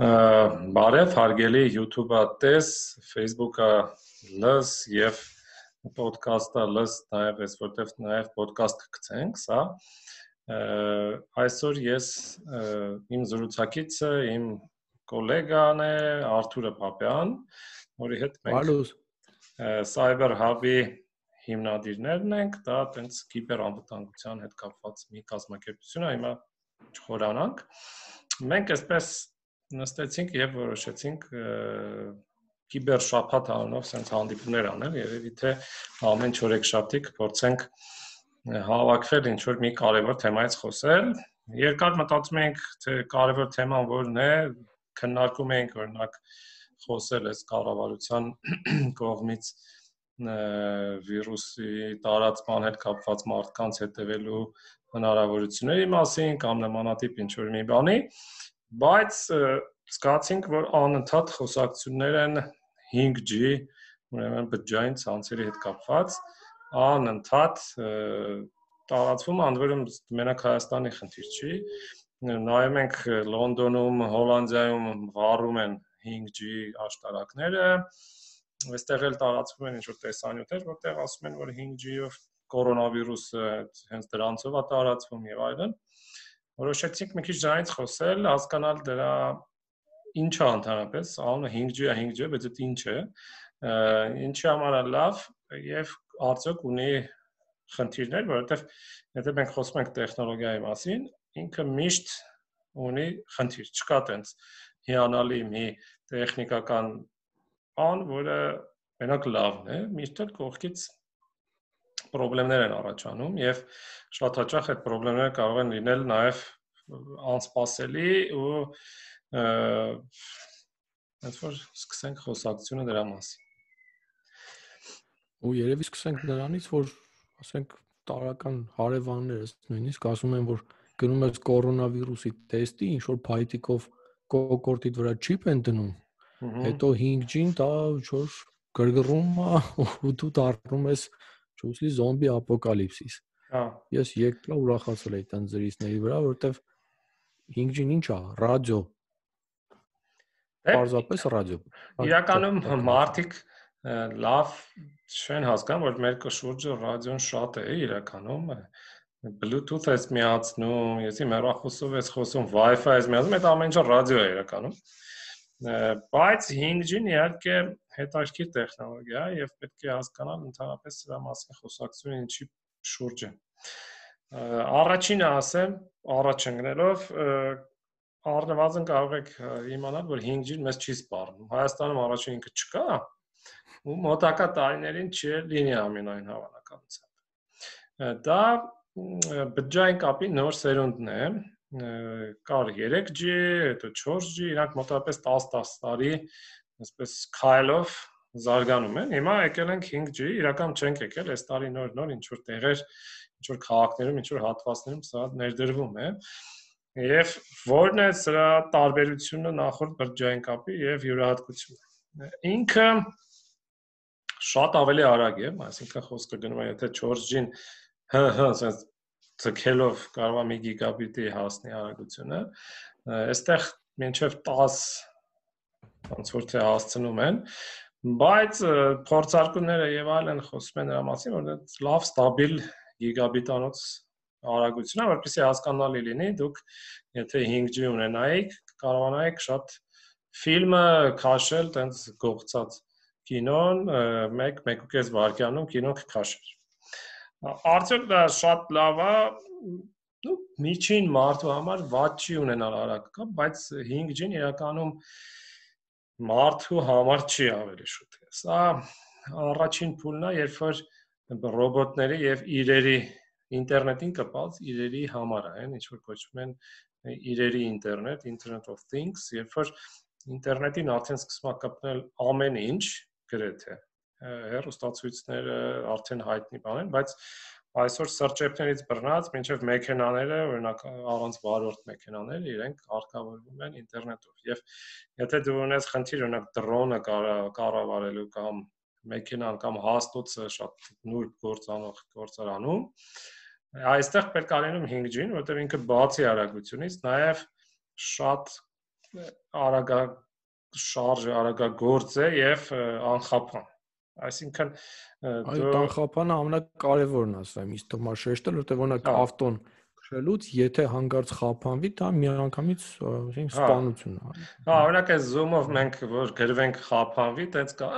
Բարև, հարգելի YouTube-ը տես, Facebook-ը լս եւ podcast-ը լս նաեւ էս որտեվ նաեւ podcast կգցենք, սա։ Այսօր ես իմ զրուցակիցը իմ գոլեգան է Արթուրը Պապյան, որի հետ մենք Cyber Hub-ի հիմնադիրներն ենք, դա տենց կիբերանվտանգության հետ կապված մի կազմակերպություն է, հիմա չխորանանք։ Մենք այսպես նստեցինք եւ որոշեցինք կիբեր շփաթ անունով sense հանդիպումներ անել, երևի թե ամեն չորեքշաբթի կփորձենք հավաքվել ինչ որ մի կարևոր թեմայից խոսել։ Երկար մտածում ենք, թե կարևոր թեման որն է, քննարկում ենք օրինակ խոսել այս կառավարության կողմից վիրուսի տարածման հետ կապված մարդկանց հետևելու հնարավորությունների մասին կամ նմանատիպ ինչ որ մի բանի, բայց զգացինք, որ անընդհատ խոսակցություններ են 5G, ուրեմն բջջային ցանցերի հետ կապված, անընդհատ տարածվում անդրում մենակ Հայաստանի խնդիր չի։ Նայում ենք Լոնդոնում, Հոլանդիայում վառում են 5G աշտարակները, այստեղ էլ տարածվում են ինչ-որ տեսանյութեր, որտեղ ասում են, որ 5G-ով կորոնավիրուսը հենց դրանցով է տարածվում եւ այլն։ Որոշեցինք մի քիչ դրանից խոսել, հասկանալ դրա ինչ է ընդհանրապես, անունը 5G է, 5G, բայց դա ինչ է։ Ինչի համար է լավ եւ արդյոք ունի խնդիրներ, որովհետեւ եթե մենք խոսում ենք տեխնոլոգիայի մասին, ինքը միշտ ունի խնդիր, չկա տենց հիանալի մի տեխնիկական բան, որը մենակ լավն է, միշտ էլ կողքից խնդիրներ են առաջանում եւ շատ հաճախ այդ խնդիրները կարող են լինել նաեւ անսպասելի ու ոնց որ սկսենք խոսակցությունը դրա մասին։ Ու երևի սկսենք նրանից, որ ասենք տարական հարևաններս նույնիսկ ասում են, որ գնում ես կորոնավիրուսի տեստի, ինչ որ փայտիկով կոկորտիդ վրա չիպ են դնում, հետո 5G-ին դա ինչ-որ գրգռում է ու դու դառնում ես ճուսլի զոմբի ապոկալիպսիս։ Հա։ Ես եկա ուրախացել էի տան զրույցների վրա, որովհետև 5G-ին ինչ է, ռադիո։ Պարզապես ռադիո։ Իրականում մարդիկ լավ չեն հասկանում, որ մեր շուրջը ռադիոն շատ է իրականում Bluetooth ես միացնում, եսի մեռախոսով ես խոսում, Wi-Fi ես միացնում, այդ ամեն ինչը ռադիո է իրականում։ Բայց 5G-ն իհարկե հետաքրքիր տեխնոլոգիա է եւ պետք է հասկանալ ընդհանրապես սրա մասին խոսակցությունը ինչի շուրջ է։ Առաջինը ասեմ, առաջ ընկնելով առնվազն կարող եք իմանալ, որ 5G-ն մեզ չի սպառնում։ Հայաստանում առաջին ինքը չկա, ու մոտակա տարիներին չի լինի ամենայն հավանականությամբ։ Դա բջջային կապի նոր սերունդն է, կար 3G, հետո 4G, իրանք մոտավորապես 10-10 տարի այսպես քայլով զարգանում են։ Հիմա եկել ենք 5G, իրական չենք եկել, այս տարի նոր-նոր ինչ որ տեղեր, ինչ որ քաղաքներում, ինչ որ հատվածներում սա ներդրվում է։ Եվ որն է սրա տարբերությունը նախորդ բջջային կապի եւ յուրահատկությունը։ Ինքը շատ ավելի արագ է, այսինքն խոսքը գնում է եթե 4G-ին հ հ ասես ցկելով կարող է 1 գիգաբիտի հասնի արագությունը այստեղ մինչև 10 ոնց որ թե հասցնում են բայց փորձարկումները եւ այլն խոսում են նրա մասին որ լավ ստաբիլ գիգաբիտանոց արագությունն է որպեսզի հասկանալի լինի դուք եթե 5G ունենայիք կարողանայիք շատ ֆիլմը քաշել տենց գողցած կինոն 1-1.5 վայրկյանում կինո կքաշեր Արդյոք դա շատ լավ է, նու միջին մարդու համար ված չի ունենալ արագ կա, բայց 5G-ն իրականում մարդու համար չի ավելի շուտ։ Սա առաջին փուլն է, երբ որ ռոբոտների եւ իրերի ինտերնետին կապած իրերի համար է, ինչ որ կոչվում են իրերի ինտերնետ, Internet of Things, երբ որ ինտերնետին արդեն սկսում է կապնել ամեն ինչ գրեթե հերոստացույցները արդեն հայտնի բան են, բայց այսօր սրճեփներից բռնած մինչև մեքենաները, օրինակ առանց վարորդ մեքենաներ, իրենք արկավորվում են ինտերնետով։ Եվ եթե դու ունես խնդիր, օրինակ դրոնը կառավարելու կամ մեքենան կամ հաստոցը շատ նուրբ գործանող գործարանում, այստեղ պետք է լինում 5G-ն, որտեղ ինքը բացի արագությունից նաև շատ արագա շարժը, արագագործ է եւ անխափան։ Այսինքն դու անխափանը ամենակարևորն ասեմ, իսկ շեշտել, որտեղ օրինակ ավտոն քշելուց, եթե հանգարց խափանվի, դա միանգամից ասենք սպանություն է։ Հա, օրինակ այս zoom-ով մենք որ գրվենք խափանվի, տենց կա,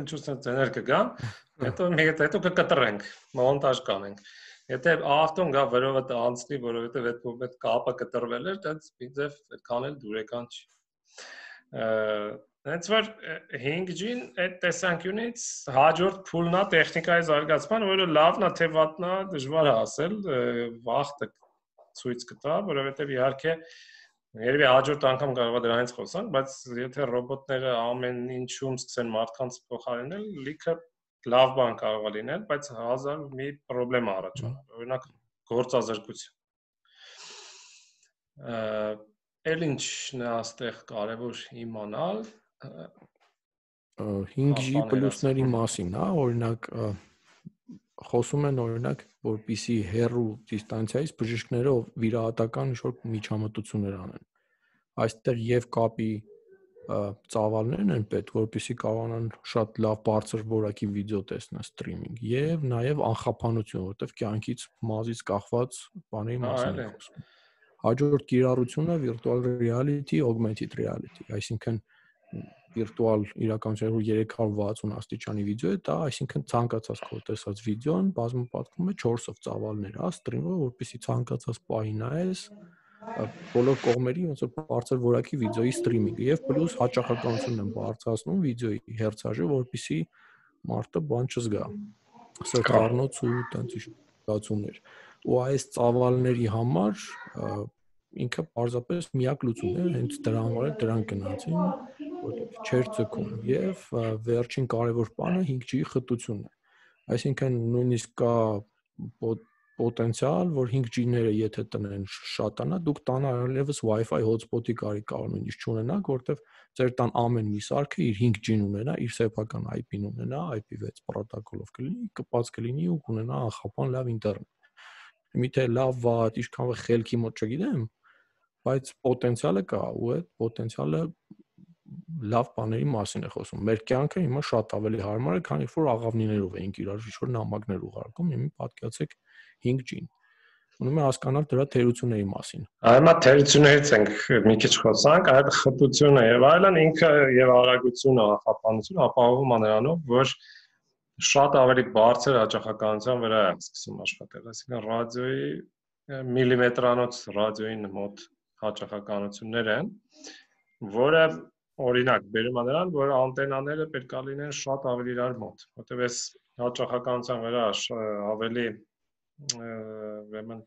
ինչ-որ sense էներ կգա, հետո մենք հետո կկտրենք, մոնտաժ կանենք։ Եթե ավտոն գա վրովը անցնի, որովհետև այդ այդ կապը կտրվել էր, դա ինձև այդքան էլ դուրեկան չի։ Հենց որ 5G-ն այդ տեսանկյունից հաջորդ փուլն է տեխնիկայի զարգացման, որը լավն է թե վատն է, դժվար է ասել, վախտը ցույց կտա, որովհետև իհարկե Երևի հաջորդ անգամ կարող է դրանից խոսանք, բայց եթե ռոբոտները ամեն ինչում սկսեն մարդկանց փոխարինել, լիքը լավ բան կարող է լինել, բայց հազար մի խնդրեմ առաջանում։ Օրինակ գործազրկություն։ Էլ ինչն է այստեղ կարևոր իմանալ 5G պլյուսների մասին, հա, օրինակ խոսում են օրինակ, որpիսի հերու դիստանցիայից բժիշկները վիրահատական ինչ-որ միջամտություններ անեն։ Այստեղ եւ կապի ծավալներն են պետք, որպեսզի կարողանան շատ լավ բարձր որակի վիդեո տեսնել սթրիմինգ եւ նաեւ անխափանություն, որովհետեւ կյանքից մազից կախված բաների մասին խոսում։ Հաջորդ կիրառությունը virtual reality, augmented reality, այսինքն վիրտուալ իրականության որ 360 աստիճանի վիդեո է, դա այսինքն ցանկացած քո տեսած վիդեոն բազմապատկվում է 4-ով ծավալներ, հա, սթրիմը, որպեսզի ցանկացած պահի նայես, բոլոր կողմերի ոնց որ բարձր որակի վիդեոյի սթրիմինգը եւ պլյուս հաճախականությունն են բարձրացնում վիդեոյի հերցաժը, որpիսի մարդը բան չզգա։ Սրտառնոց ու տենց իշխացումներ։ Ու այս ծավալների համար ինքը պարզապես միակ լուծումն է, հենց դրա համար դրան գնացին, չեր ցկում եւ վերջին կարևոր բանը 5G խտությունն է։ Այսինքն նույնիսկ կա պոտենցիալ, որ 5G-ները եթե տնեն շատանա, դուք տանը այլևս Wi-Fi hotspot-ի կարիք կարող նույնիսկ չունենաք, որտեվ ձեր տան ամեն մի սարքը իր 5G-ն ունենա, իր սեփական IP-ն ունենա, IP6 պրոտոկոլով կլինի, կպած կլինի ու կունենա անխափան լավ ինտերնետ։ Միթե լավ վատ, ինչքան խելքի մոտ չգիտեմ, բայց պոտենցիալը կա ու այդ պոտենցիալը լավ բաների մասին է խոսում։ Մեր կյանքը հիմա շատ ավելի հարմար է, քանի որ աղավնիներով էինք իրար ինչ-որ նամակներ ուղարկում, հիմա պատկացեք 5G-ին։ Ունում է հասկանալ դրա թերությունների մասին։ Այմա թերություններից ենք մի քիչ խոսանք, այդ խտությունը եւ այլն ինքը եւ արագությունը, հապանությունը ապահովում է նրանով, որ շատ ավելի բարձր հաճախականության վրա է սկսում աշխատել, այսինքն ռադիոյի միլիմետրանոց ռադիոյին մոտ հաճախականություններ են, որը օրինակ բերում է նրան, որ անտենաները պետք է լինեն շատ ավելի իրար մոտ, որտեղ այս հաճախականության վրա ավելի ուրեմն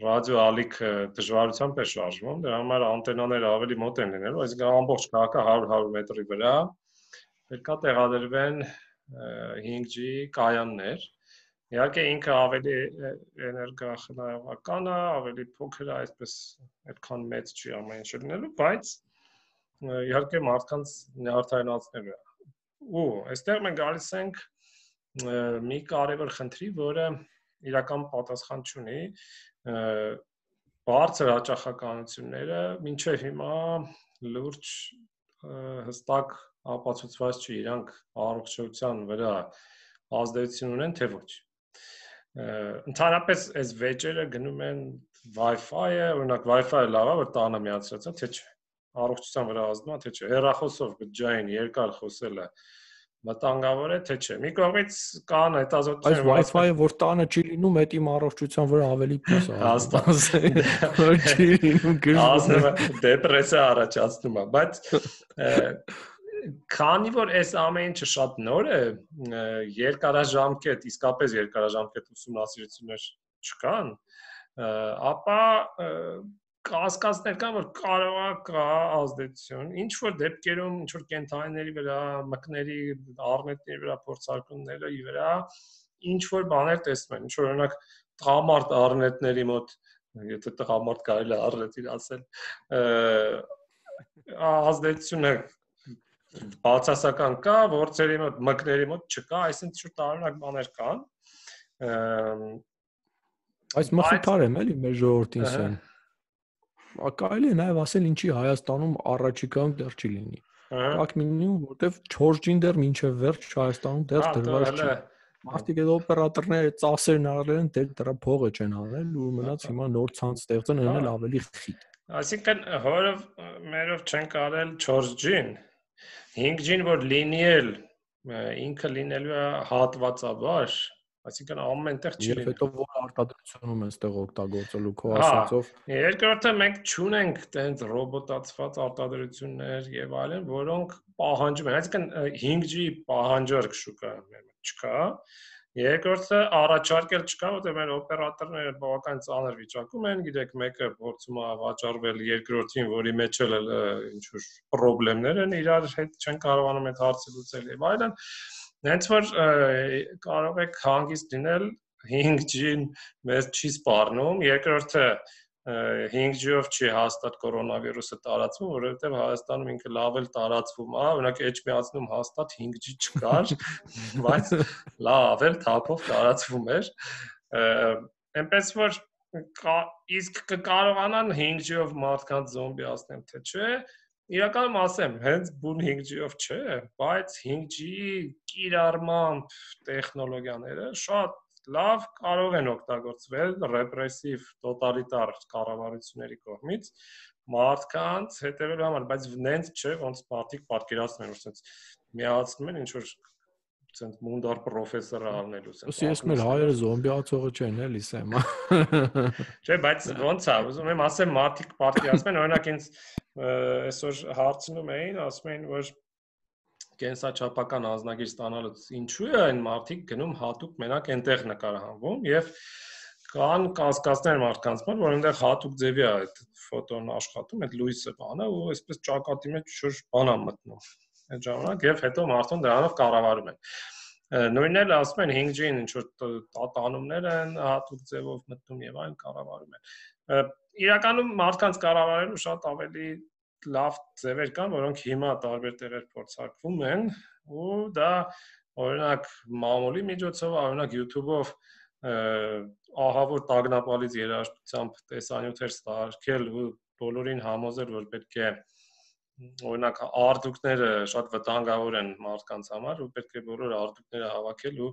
ռադիո ալիքը դժվարությամբ է շարժվում, դրա համար անտենաները ավելի մոտ են լինելու, այսինքն ամբողջ քաղաքը 100-100 մետրի վրա պետք է տեղադրվեն 5G կայաններ։ Իհարկե ինքը ավելի էներգախնայողական է, ավելի փոքր է, այսպես այդքան մեծ չի ամեն ինչ լինելու, բայց իհարկե մարդկանց նյարդայնացնելու է։ Ու այստեղ մենք գալիս ենք մի կարևոր խնդրի, որը իրական պատասխան չունի բարձր հաճախականությունները մինչև հիմա լուրջ հստակ ապացուցված չի իրանք առողջության վրա ազդեցություն ունեն թե ոչ ընդհանրապես այս վեճերը գնում են Wi-Fi-ը, օրինակ Wi-Fi-ը լավ է, որ տանը միացրած է, թե չէ։ Առողջության վրա ազդում է, թե չէ։ Հեռախոսով բջջային երկար խոսելը վտանգավոր է թե չէ։ Մի կողմից կան հետազոտություններ, բայց Wi-Fi-ը որ տանը չի լինում, դա իմ առողջության վրա ավելի պլյուս է։ Հաստատ որ չի լինում գրվում։ Դեպրեսիա առաջացնում է, բայց քանի որ այս ամեն ինչը շատ նոր է, երկարաժամկետ, իսկապես երկարաժամկետ ուսումնասիրություններ չկան, ապա կասկածներ կան, որ կարող է կա ազդեցություն։ Ինչ որ դեպքերում, ինչ որ կենթանիների վրա, մկների, առնետների վրա փորձարկումների վրա ինչ որ բաներ տեսնում են։ Ինչ որ օրինակ տղամարդ առնետների մոտ, եթե տղամարդ կարելի է առնետին ասել, ազդեցությունը բացասական կա, որցերի մոտ, մկների մոտ չկա, այսինքն ինչ տարօրինակ բաներ կան։ Այս մխիթար եմ էլի մեր ժողովրդին սեն կարելի է նաև ասել ինչի Հայաստանում առաջիկայում դեռ չի լինի։ Ակ մինիմում որտեվ 4G-ն դեռ մինչև վերջ Հայաստանում դեռ դրված չի։ Մարդիկ այդ օպերատորները ծասերն արել են, դեռ դրա փողը չեն արել, ու մնաց հիմա նոր ցանց ստեղծեն, այն էլ ավելի խիտ։ Այսինքն հորով մերով չեն կարել 4G-ն 5G-ն որ լինի էլ ինքը լինելու է հատվածաբար, Այսինքն ամեն տեղ չի։ Եվ հետո որ արտադրությունում են ստեղ օգտագործելու քո ասածով։ Երկրորդը մենք ճունենք տենց ռոբոտացված արտադրություններ եւ այլն, որոնք պահանջում են։ Այսինքն 5G պահանջարկ շուկայում չկա։ Երկրորդը առաջարկել չկա, որտեղ մեր օպերատորները բավական ծանր վիճակում են, գիտեք, մեկը փորձում է վաճառվել երկրորդին, որի մեջ էլ ինչ որ խնդիրներ են, իրար հետ չեն կարողանում այդ հարցը լուծել եւ այլն։ Հենց որ կարող եք հանգիստ լինել 5G-ն մեզ չի սպառնում, երկրորդը 5G-ով չի հաստատ կորոնավիրուսը տարածվում, որովհետև Հայաստանում ինքը լավ էլ տարածվում է, օրինակ H-միացնում հաստատ 5G չկար, բայց լավ էլ թափով տարածվում էր։ Էնպես որ իսկ կկարողանան 5G-ով մարդկանց զոմբիացնել, թե չէ, իրականում ասեմ, հենց բուն 5G-ով չէ, բայց 5G-ի կիրառմամբ տեխնոլոգիաները շատ լավ կարող են օգտագործվել ռեպրեսիվ տոտալիտար կառավարությունների կողմից մարդկանց հետևելու համար, բայց նենց չէ, ոնց մարդիկ պատկերացնում են, sense միացնում են ինչ որ ցենց մունդար պրոֆեսորը առնելու sense։ Ոսի ես մեր հայերը զոմբիացողը չեն, էլի սեմա։ Չէ, բայց ոնց է, ուզում եմ ասեմ մարդիկ պատկերացնեն, օրինակ ինձ այսօր հարցնում էին, ասում էին, որ կենսաչափական ազնագիր ստանալուց ինչու է այն մարդիկ գնում հատուկ մենակ այնտեղ նկարահանվում եւ կան կասկածներ մարդկանց մոտ, որ այնտեղ հատուկ ձևի է այդ ֆոտոն աշխատում, այդ լույսը բանը ու այսպես ճակատի մեջ շուտ բան է մտնում այդ ժամանակ եւ հետո մարդուն դրանով կառավարում են նույնն էլ ասում են 5G-ին ինչ որ տատանումներ են հատուկ ձևով մտնում եւ այն կառավարում են իրականում մարդկանց կառավարելու շատ ավելի լավ ձևեր կան, որոնք հիմա տարբեր տեղեր փորձարկվում են ու դա օրինակ մամուլի միջոցով, օրինակ YouTube-ով ահավոր տագնապալից երաժշտությամբ տեսանյութեր ստարկել ու բոլորին համոզել, որ պետք է օրինակ արդյունքները շատ վտանգավոր են մարդկանց համար ու պետք է բոլոր արդյունքները հավաքել ու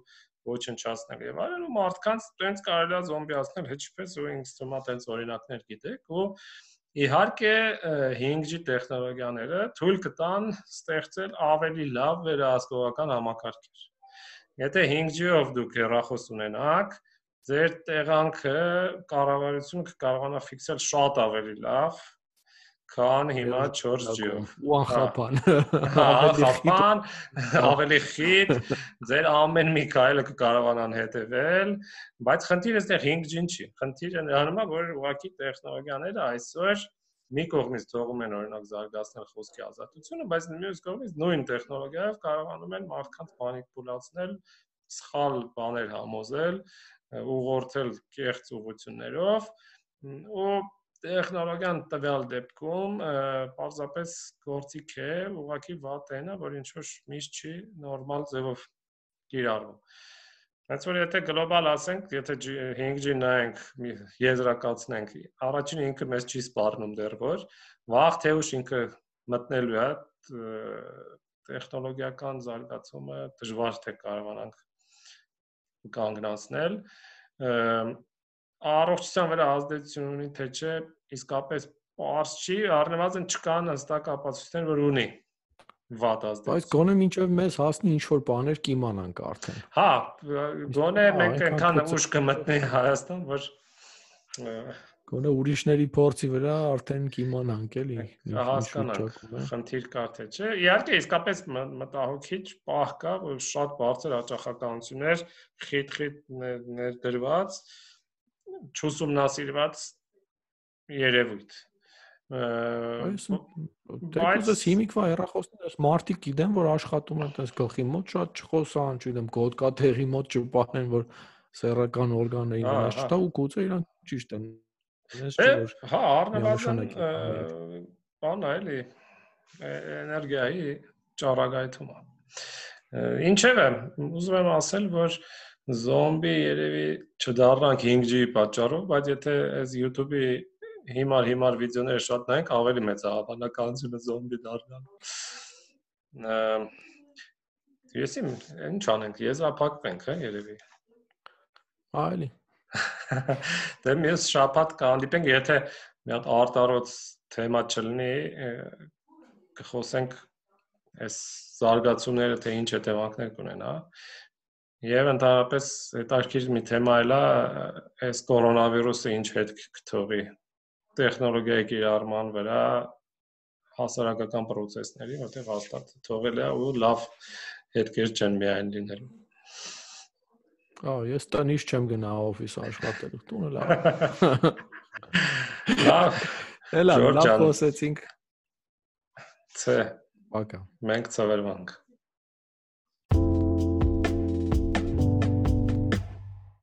ոչնչացնել եւ այլն ու մարդկանց տենց կարելի է զոմբիացնել հեչպես ու ինձ թվում է տենց օրինակներ գիտեք ու Իհարկե 5G տեխնոլոգիաները թույլ կտան ստեղծել ավելի լավ վերահսկողական համակարգեր։ Եթե 5G-ով դուք հեռախոս ունենաք, ձեր տեղանքը կառավարությունը կկարողանա ֆիքսել շատ ավելի լավ, քան հիմա 4G-ով։ Ու անխափան։ Հա, անխափան, ավելի խիտ, ձեր ամեն մի քայլը կկարողանան հետևել, բայց խնդիրը այստեղ 5G-ն չի։ Խնդիրը նրանում է, որ ուղղակի տեխնոլոգիաները այսօր մի կողմից թողում են օրինակ զարգացնել խոսքի ազատությունը, բայց մյուս կողմից նույն տեխնոլոգիայով կարողանում են մարդկանց մանիպուլացնել, սխալ բաներ համոզել, ուղղորդել կեղծ ուղություններով ու տեխնոլոգիան տվյալ դեպքում պարզապես գործիք է, ուղղակի վատենա, որ ինչ որ միշտ չի նորմալ ձևով կիրառվում։ Հենց որ եթե գլոբալ ասենք, եթե 5G նայենք, եզրակացնենք, առաջին ինքը մեզ չի սպառնում դեռ որ, վաղ թե ուշ ինքը մտնելու է տեխնոլոգիական զարգացումը դժվար թե կարողանանք կանգնացնել առողջության վրա ազդեցություն ունի թե չէ, իսկապես པարզ չի, առնվազն չկան հստակ ապացույցներ, որ ունի վատ ազդեցություն։ Բայց գոնե մինչև մեզ հասնի ինչ որ բաներ կիմանանք արդեն։ Հա, գոնե մենք այնքան ուշ կմտնի Հայաստան, որ գոնե ուրիշների փորձի վրա արդեն կիմանանք էլի։ Հասկանանք, խնդիր կա թե չէ։ Իհարկե, իսկապես մտահոգիչ պահ կա, որ շատ բարձր հաճախականություններ խիտ-խիտ ներդրված, չուսումնասիրված երևույթ բայց ես հիմիկվա հեռախոսներ մարտիկ գիտեմ որ աշխատում են այդպես գլխի մոտ շատ չխոսան չգիտեմ գոտկա թերի մոտ չպահեն որ սեռական օրգաններին վնաս չտա ու գուցե իրանք ճիշտ են ես չէ հա առնվազն բան էլի էներգիայի ճառագայթումը ինչևէ ուզում եմ ասել որ զոմբի երևի չդառնանք 5G-ի պատճառով բայց եթե այս YouTube-ի հիմար հիմար վիդեոները շատ նայենք, ավելի մեծ է հավանականությունը զոմբի դառնալու։ Եսի ինչ անենք, եզրափակվենք, հա, երևի։ Այլի։ Դե մենք շաբաթ կհանդիպենք, եթե մի հատ արտարոց թեմա չլինի, կխոսենք այս զարգացումները թե ինչ հետևանքներ կունենա։ Եվ ընդհանրապես հետաքրքիր մի թեմա էլ է այս կորոնավիրուսը ինչ հետք կթողի տեխնոլոգիայի կիրառման վրա հասարակական process-ների, որտեղ հաստատ թողել է ու լավ հետքեր չեն միայն լինելու։ Ահա, ես տնից չեմ գնա օֆիս աշխատելու, տունը լավ։ Լավ։ Էլա, լավ խոսեցինք։ Չէ։ Բակա։ Մենք ծավալվանք։